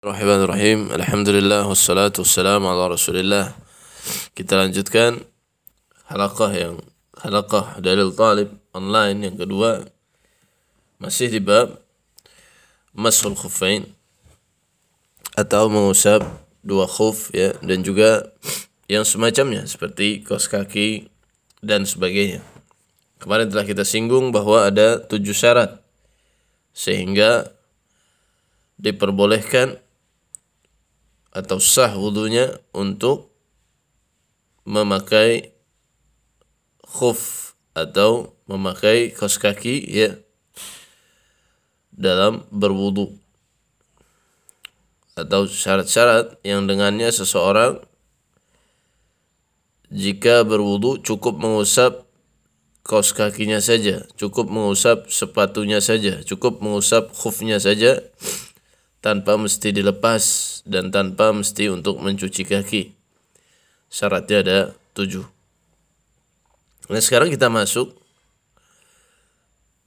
Bismillahirrahmanirrahim. Alhamdulillah wassalatu wassalamu ala Rasulillah. Kita lanjutkan halaqah yang halaqah dalil talib online yang kedua masih di bab mashul khuffain atau mengusap dua khuf ya dan juga yang semacamnya seperti kos kaki dan sebagainya. Kemarin telah kita singgung bahwa ada tujuh syarat sehingga diperbolehkan atau sah wudhunya untuk memakai khuf atau memakai kaos kaki ya dalam berwudu. Atau syarat-syarat yang dengannya seseorang jika berwudu cukup mengusap kaos kakinya saja, cukup mengusap sepatunya saja, cukup mengusap khufnya saja tanpa mesti dilepas dan tanpa mesti untuk mencuci kaki. Syaratnya ada tujuh. Nah sekarang kita masuk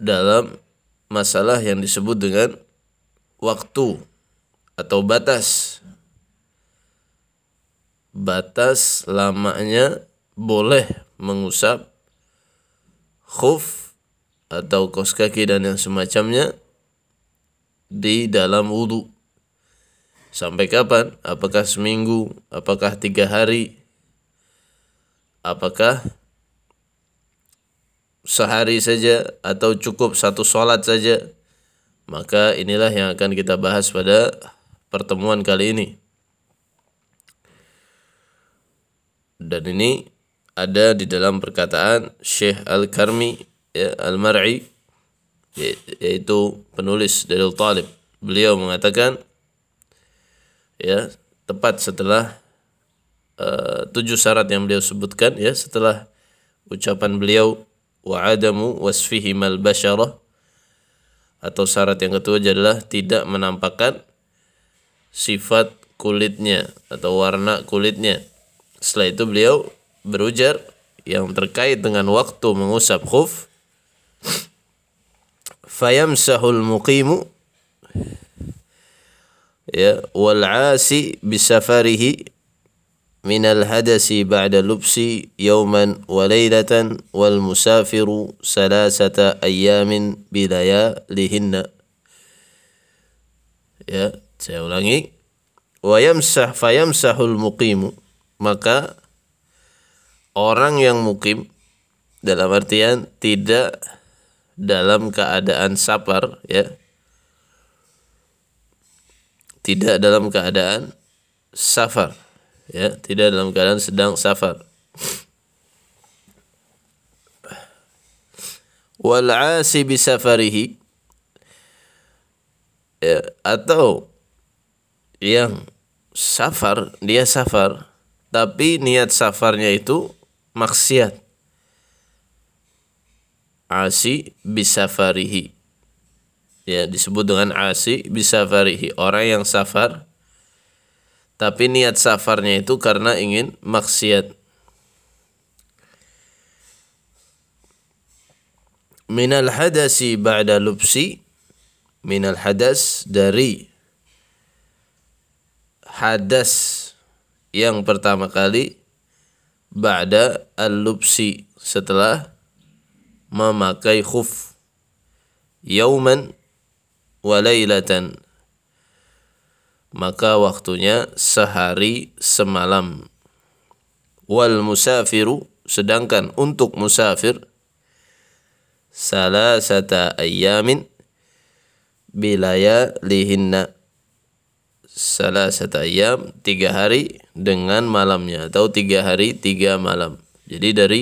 dalam masalah yang disebut dengan waktu atau batas. Batas lamanya boleh mengusap khuf atau kos kaki dan yang semacamnya di dalam wudhu. Sampai kapan? Apakah seminggu? Apakah tiga hari? Apakah sehari saja atau cukup satu sholat saja? Maka inilah yang akan kita bahas pada pertemuan kali ini. Dan ini ada di dalam perkataan Syekh Al-Karmi ya, Al-Mar'i yaitu penulis dari Talib. Beliau mengatakan ya tepat setelah uh, tujuh syarat yang beliau sebutkan ya setelah ucapan beliau wa adamu wasfihi mal basyarah atau syarat yang kedua adalah tidak menampakkan sifat kulitnya atau warna kulitnya. Setelah itu beliau berujar yang terkait dengan waktu mengusap khuf fayamsahul muqimu ya wal asi bisafarihi min al hadasi ba'da lubsi yawman wa laylatan wal musafiru salasata ayamin bilayalihinna. Ya saya ulangi. Wa yamsah fayamsahul muqimu. Maka orang yang mukim dalam artian tidak dalam keadaan safar ya tidak dalam keadaan safar ya tidak dalam keadaan sedang safar. Wal asi bisafarihi ya, atau yang safar dia safar tapi niat safarnya itu maksiat. Asi bisafarihi ya disebut dengan asi bisafarihi orang yang safar. Tapi niat safarnya itu karena ingin maksiat. Minal hadasi ba'da lubsi minal hadas dari hadas yang pertama kali ba'da al-lubsi setelah memakai khuf. Yauman wa lailatan. Maka waktunya sehari semalam. Wal musafiru sedangkan untuk musafir salasata ayamin bilaya lihinna salasata ayam tiga hari dengan malamnya atau tiga hari tiga malam. Jadi dari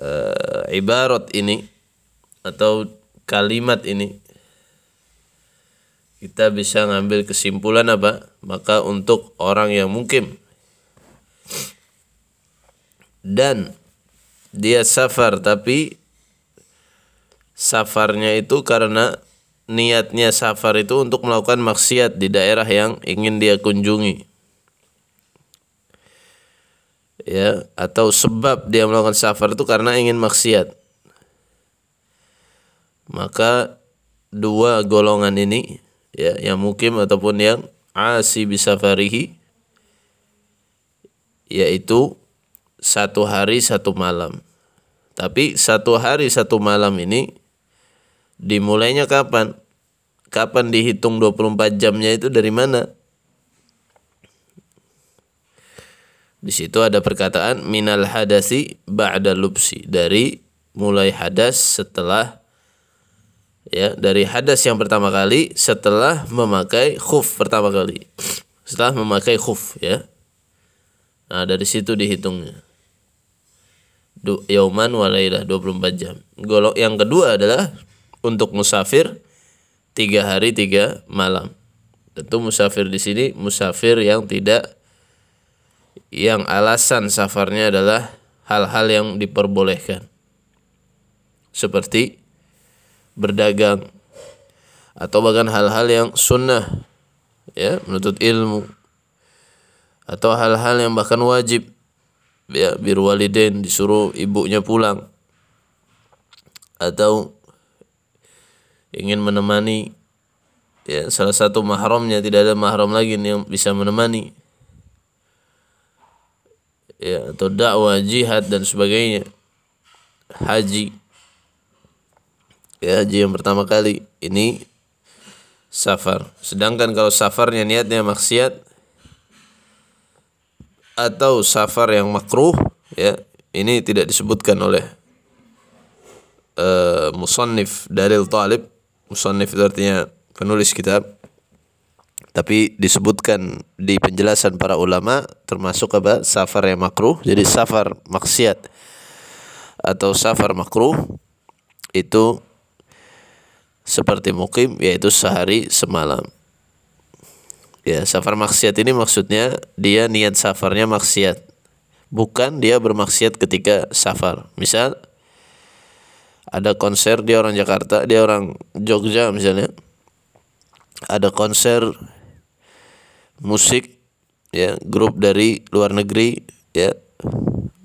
uh, ibarat ini atau kalimat ini. Kita bisa ngambil kesimpulan apa? Maka untuk orang yang mungkin dan dia safar tapi safarnya itu karena niatnya safar itu untuk melakukan maksiat di daerah yang ingin dia kunjungi. Ya atau sebab dia melakukan safar itu karena ingin maksiat maka dua golongan ini ya yang mukim ataupun yang asi bisafarihi yaitu satu hari satu malam. Tapi satu hari satu malam ini dimulainya kapan? Kapan dihitung 24 jamnya itu dari mana? Di situ ada perkataan minal hadasi ba'da lubsi dari mulai hadas setelah ya dari hadas yang pertama kali setelah memakai khuf pertama kali. Setelah memakai khuf ya. Nah, dari situ dihitungnya du, yauman walailah 24 jam. Golok yang kedua adalah untuk musafir tiga hari tiga malam. Tentu musafir di sini musafir yang tidak yang alasan safarnya adalah hal-hal yang diperbolehkan. Seperti berdagang atau bahkan hal-hal yang sunnah ya menuntut ilmu atau hal-hal yang bahkan wajib ya bir waliden disuruh ibunya pulang atau ingin menemani ya salah satu mahramnya tidak ada mahram lagi yang bisa menemani ya atau dakwah jihad dan sebagainya haji ya haji yang pertama kali. Ini safar. Sedangkan kalau safarnya niatnya maksiat atau safar yang makruh ya ini tidak disebutkan oleh uh, musannif dalil talib. Musannif itu artinya penulis kitab. Tapi disebutkan di penjelasan para ulama termasuk apa? Safar yang makruh. Jadi safar maksiat atau safar makruh itu seperti mukim yaitu sehari semalam Ya, safar maksiat ini maksudnya dia niat safarnya maksiat. Bukan dia bermaksiat ketika safar. Misal ada konser dia orang Jakarta, dia orang Jogja misalnya. Ada konser musik ya, grup dari luar negeri ya.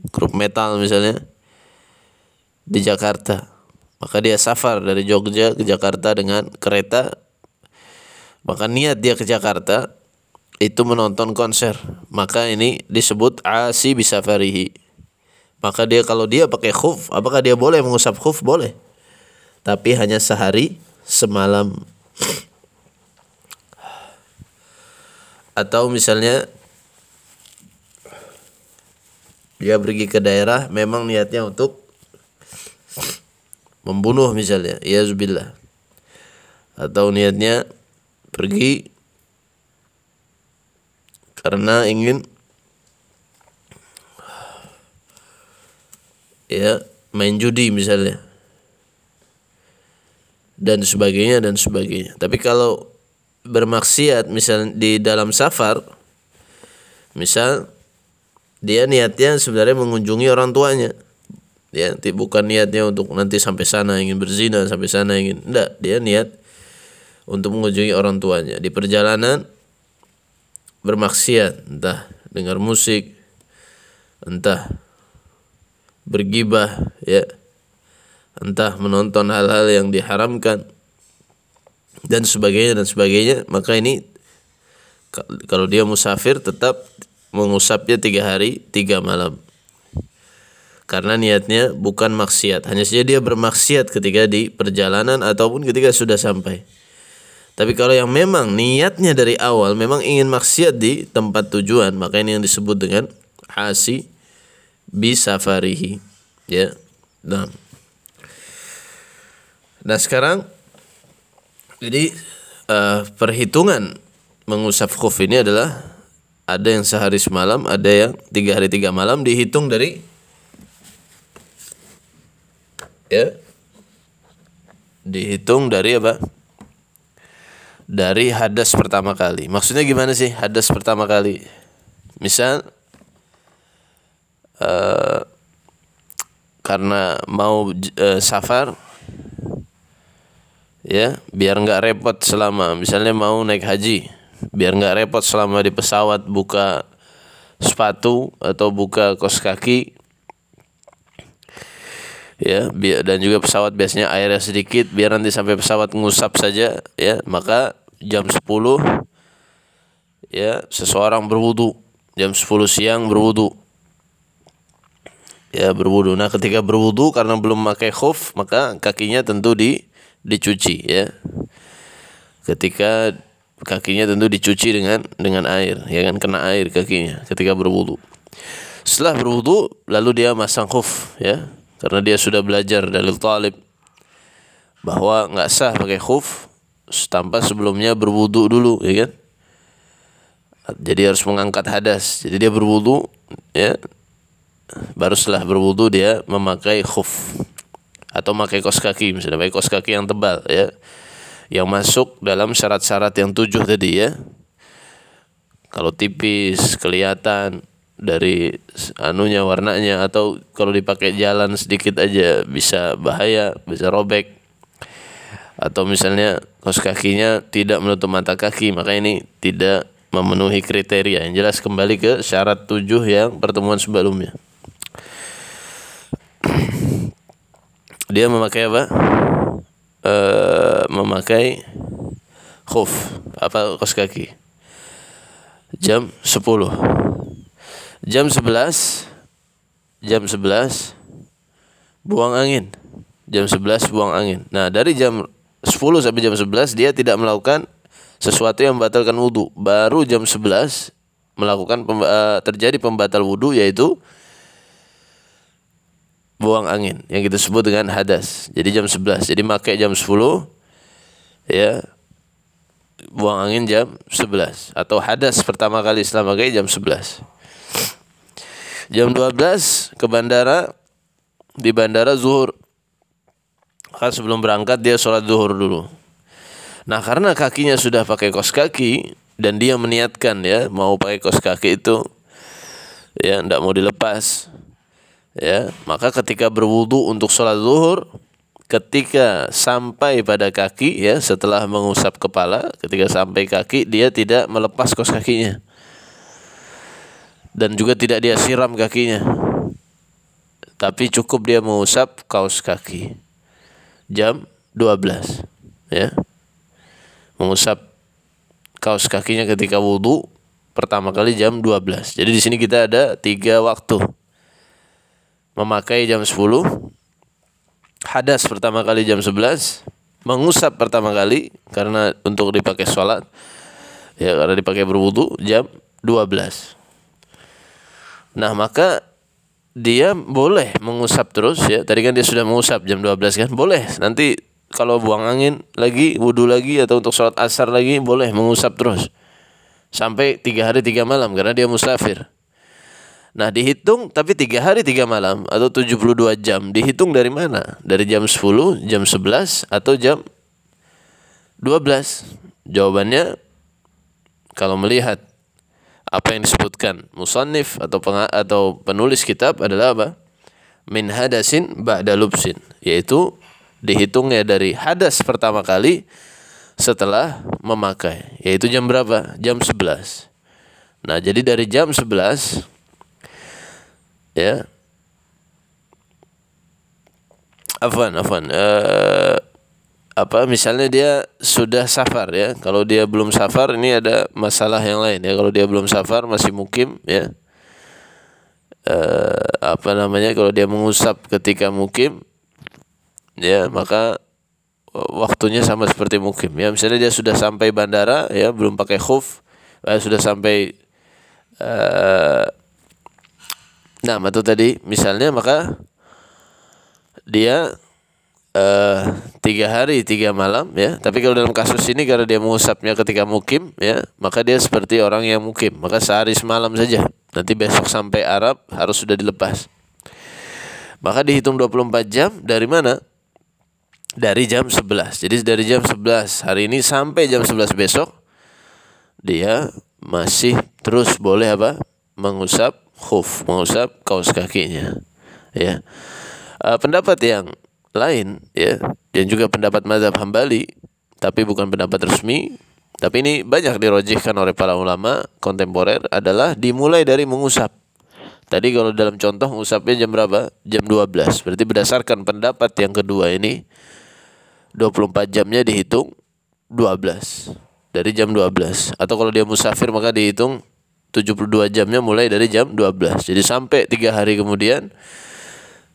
Grup metal misalnya di Jakarta. Maka dia safar dari Jogja ke Jakarta dengan kereta. Maka niat dia ke Jakarta itu menonton konser. Maka ini disebut asi bisa farihi maka dia kalau dia pakai khuf apakah dia boleh mengusap khuf? Boleh. Tapi hanya sehari semalam. Atau misalnya dia pergi ke daerah memang niatnya untuk membunuh misalnya ya zubillah atau niatnya pergi karena ingin ya main judi misalnya. Dan sebagainya dan sebagainya. Tapi kalau bermaksiat misal di dalam safar misal dia niatnya sebenarnya mengunjungi orang tuanya ya bukan niatnya untuk nanti sampai sana ingin berzina sampai sana ingin enggak. Dia niat untuk mengunjungi orang tuanya. Di perjalanan bermaksiat, entah dengar musik, entah bergibah, ya, entah menonton hal-hal yang diharamkan dan sebagainya dan sebagainya, maka ini kalau dia musafir tetap mengusapnya tiga hari tiga malam karena niatnya bukan maksiat hanya saja dia bermaksiat ketika di perjalanan ataupun ketika sudah sampai tapi kalau yang memang niatnya dari awal memang ingin maksiat di tempat tujuan, maka ini yang disebut dengan hasi bisafarihi. Ya. Nah. Nah, sekarang jadi uh, perhitungan mengusap khuf ini adalah ada yang sehari semalam, ada yang tiga hari tiga malam dihitung dari ya dihitung dari apa? dari hadas pertama kali. Maksudnya gimana sih hadas pertama kali? Misal uh, karena mau uh, safar ya biar nggak repot selama misalnya mau naik haji biar nggak repot selama di pesawat buka sepatu atau buka kos kaki ya dan juga pesawat biasanya airnya sedikit biar nanti sampai pesawat ngusap saja ya. Maka jam 10 ya seseorang berwudu. Jam 10 siang berwudu. Ya berwudu. Nah ketika berwudu karena belum memakai khuf maka kakinya tentu di dicuci ya. Ketika kakinya tentu dicuci dengan dengan air ya kan? Kena air kakinya ketika berwudu. Setelah berwudu lalu dia masang khuf ya karena dia sudah belajar dalil talib. Bahwa nggak sah pakai khuf tanpa sebelumnya berwudu dulu ya kan? Jadi harus mengangkat hadas. Jadi dia berwudu ya. Baru setelah berwudu dia memakai khuf. Atau memakai kos kaki misalnya pakai kos kaki yang tebal ya. Yang masuk dalam syarat-syarat yang tujuh tadi ya. Kalau tipis kelihatan dari anunya warnanya atau kalau dipakai jalan sedikit aja bisa bahaya bisa robek. Atau misalnya kos kakinya tidak menutup mata kaki maka ini tidak memenuhi kriteria. Yang jelas kembali ke syarat tujuh yang pertemuan sebelumnya. Dia memakai apa? E, memakai khuf apa kos kaki. Jam 10 jam 11 jam 11 buang angin jam 11 buang angin nah dari jam 10 sampai jam 11 dia tidak melakukan sesuatu yang membatalkan wudhu baru jam 11 melakukan uh, terjadi pembatal wudhu yaitu buang angin yang kita sebut dengan hadas. Jadi jam 11. Jadi pakai jam 10 ya buang angin jam 11 atau hadas pertama kali setelah pakai jam 11. Jam 12 ke bandara di bandara zuhur. Kan sebelum berangkat dia sholat zuhur dulu. Nah karena kakinya sudah pakai kos kaki dan dia meniatkan ya mau pakai kos kaki itu ya tidak mau dilepas ya maka ketika berwudu untuk sholat zuhur ketika sampai pada kaki ya setelah mengusap kepala ketika sampai kaki dia tidak melepas kos kakinya dan juga tidak dia siram kakinya. Tapi cukup dia mengusap kaos kaki. Jam 12 ya. Mengusap kaos kakinya ketika wudhu pertama kali jam 12 jadi di sini kita ada tiga waktu. Memakai jam 10 hadas pertama kali jam 11 mengusap pertama kali karena untuk dipakai sholat ya karena dipakai berwudu jam 12 nah maka dia boleh mengusap terus ya. Tadi kan dia sudah mengusap jam 12 kan? Boleh. Nanti kalau buang angin lagi wudhu lagi atau untuk sholat asar lagi boleh mengusap terus. Sampai tiga hari tiga malam karena dia musafir. Nah dihitung tapi tiga hari tiga malam atau 72 jam dihitung dari mana? Dari jam 10, jam 11 atau jam 12? Jawabannya kalau melihat apa yang disebutkan musannif atau peng atau penulis kitab adalah apa? Min hadasin ba'da lubsin yaitu dihitungnya dari hadas pertama kali setelah memakai yaitu jam berapa? Jam 11. Nah, jadi dari jam 11 ya afwan afwan uh, apa misalnya dia sudah safar ya. Kalau dia belum safar ini ada masalah yang lain ya. Kalau dia belum safar masih mukim ya. Uh, apa namanya kalau dia mengusap ketika mukim ya maka waktunya sama seperti mukim ya. Misalnya dia sudah sampai bandara ya belum pakai khuf eh, sudah sampai uh, Nah, itu tadi misalnya maka dia uh, tiga hari tiga malam ya. Tapi kalau dalam kasus ini karena dia mengusapnya ketika mukim ya, maka dia seperti orang yang mukim. Maka sehari semalam saja. Nanti besok sampai Arab harus sudah dilepas. Maka dihitung 24 jam dari mana? Dari jam 11. Jadi dari jam 11 hari ini sampai jam 11 besok dia masih terus boleh apa? mengusap khuf, mengusap kaos kakinya. Ya. Uh, pendapat yang lain ya dan juga pendapat mazhab Hambali tapi bukan pendapat resmi tapi ini banyak dirojihkan oleh para ulama kontemporer adalah dimulai dari mengusap. Tadi kalau dalam contoh mengusapnya jam berapa? Jam 12. Berarti berdasarkan pendapat yang kedua ini 24 jamnya dihitung 12. dari jam 12 atau kalau dia musafir maka dihitung 72 jamnya mulai dari jam 12 jadi sampai tiga hari kemudian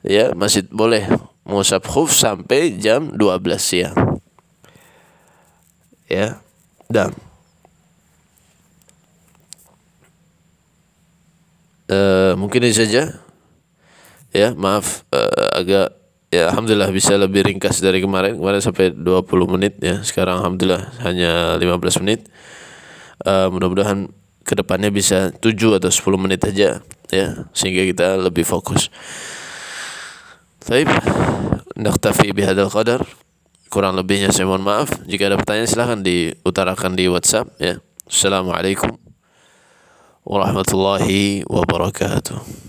ya masih boleh mengusap khuf sampai jam 12 siang. Ya dan uh, mungkin ini saja. Ya maaf uh, agak ya alhamdulillah bisa lebih ringkas dari kemarin. Kemarin sampai 20 menit ya. Sekarang alhamdulillah hanya 15 menit. Uh, mudah-mudahan ke depannya bisa 7 atau 10 menit aja ya sehingga kita lebih fokus. Baik, naktafi bihadal qadar. Kurang lebihnya saya mohon maaf. Jika ada pertanyaan silahkan diutarakan di WhatsApp ya. Assalamualaikum warahmatullahi wabarakatuh.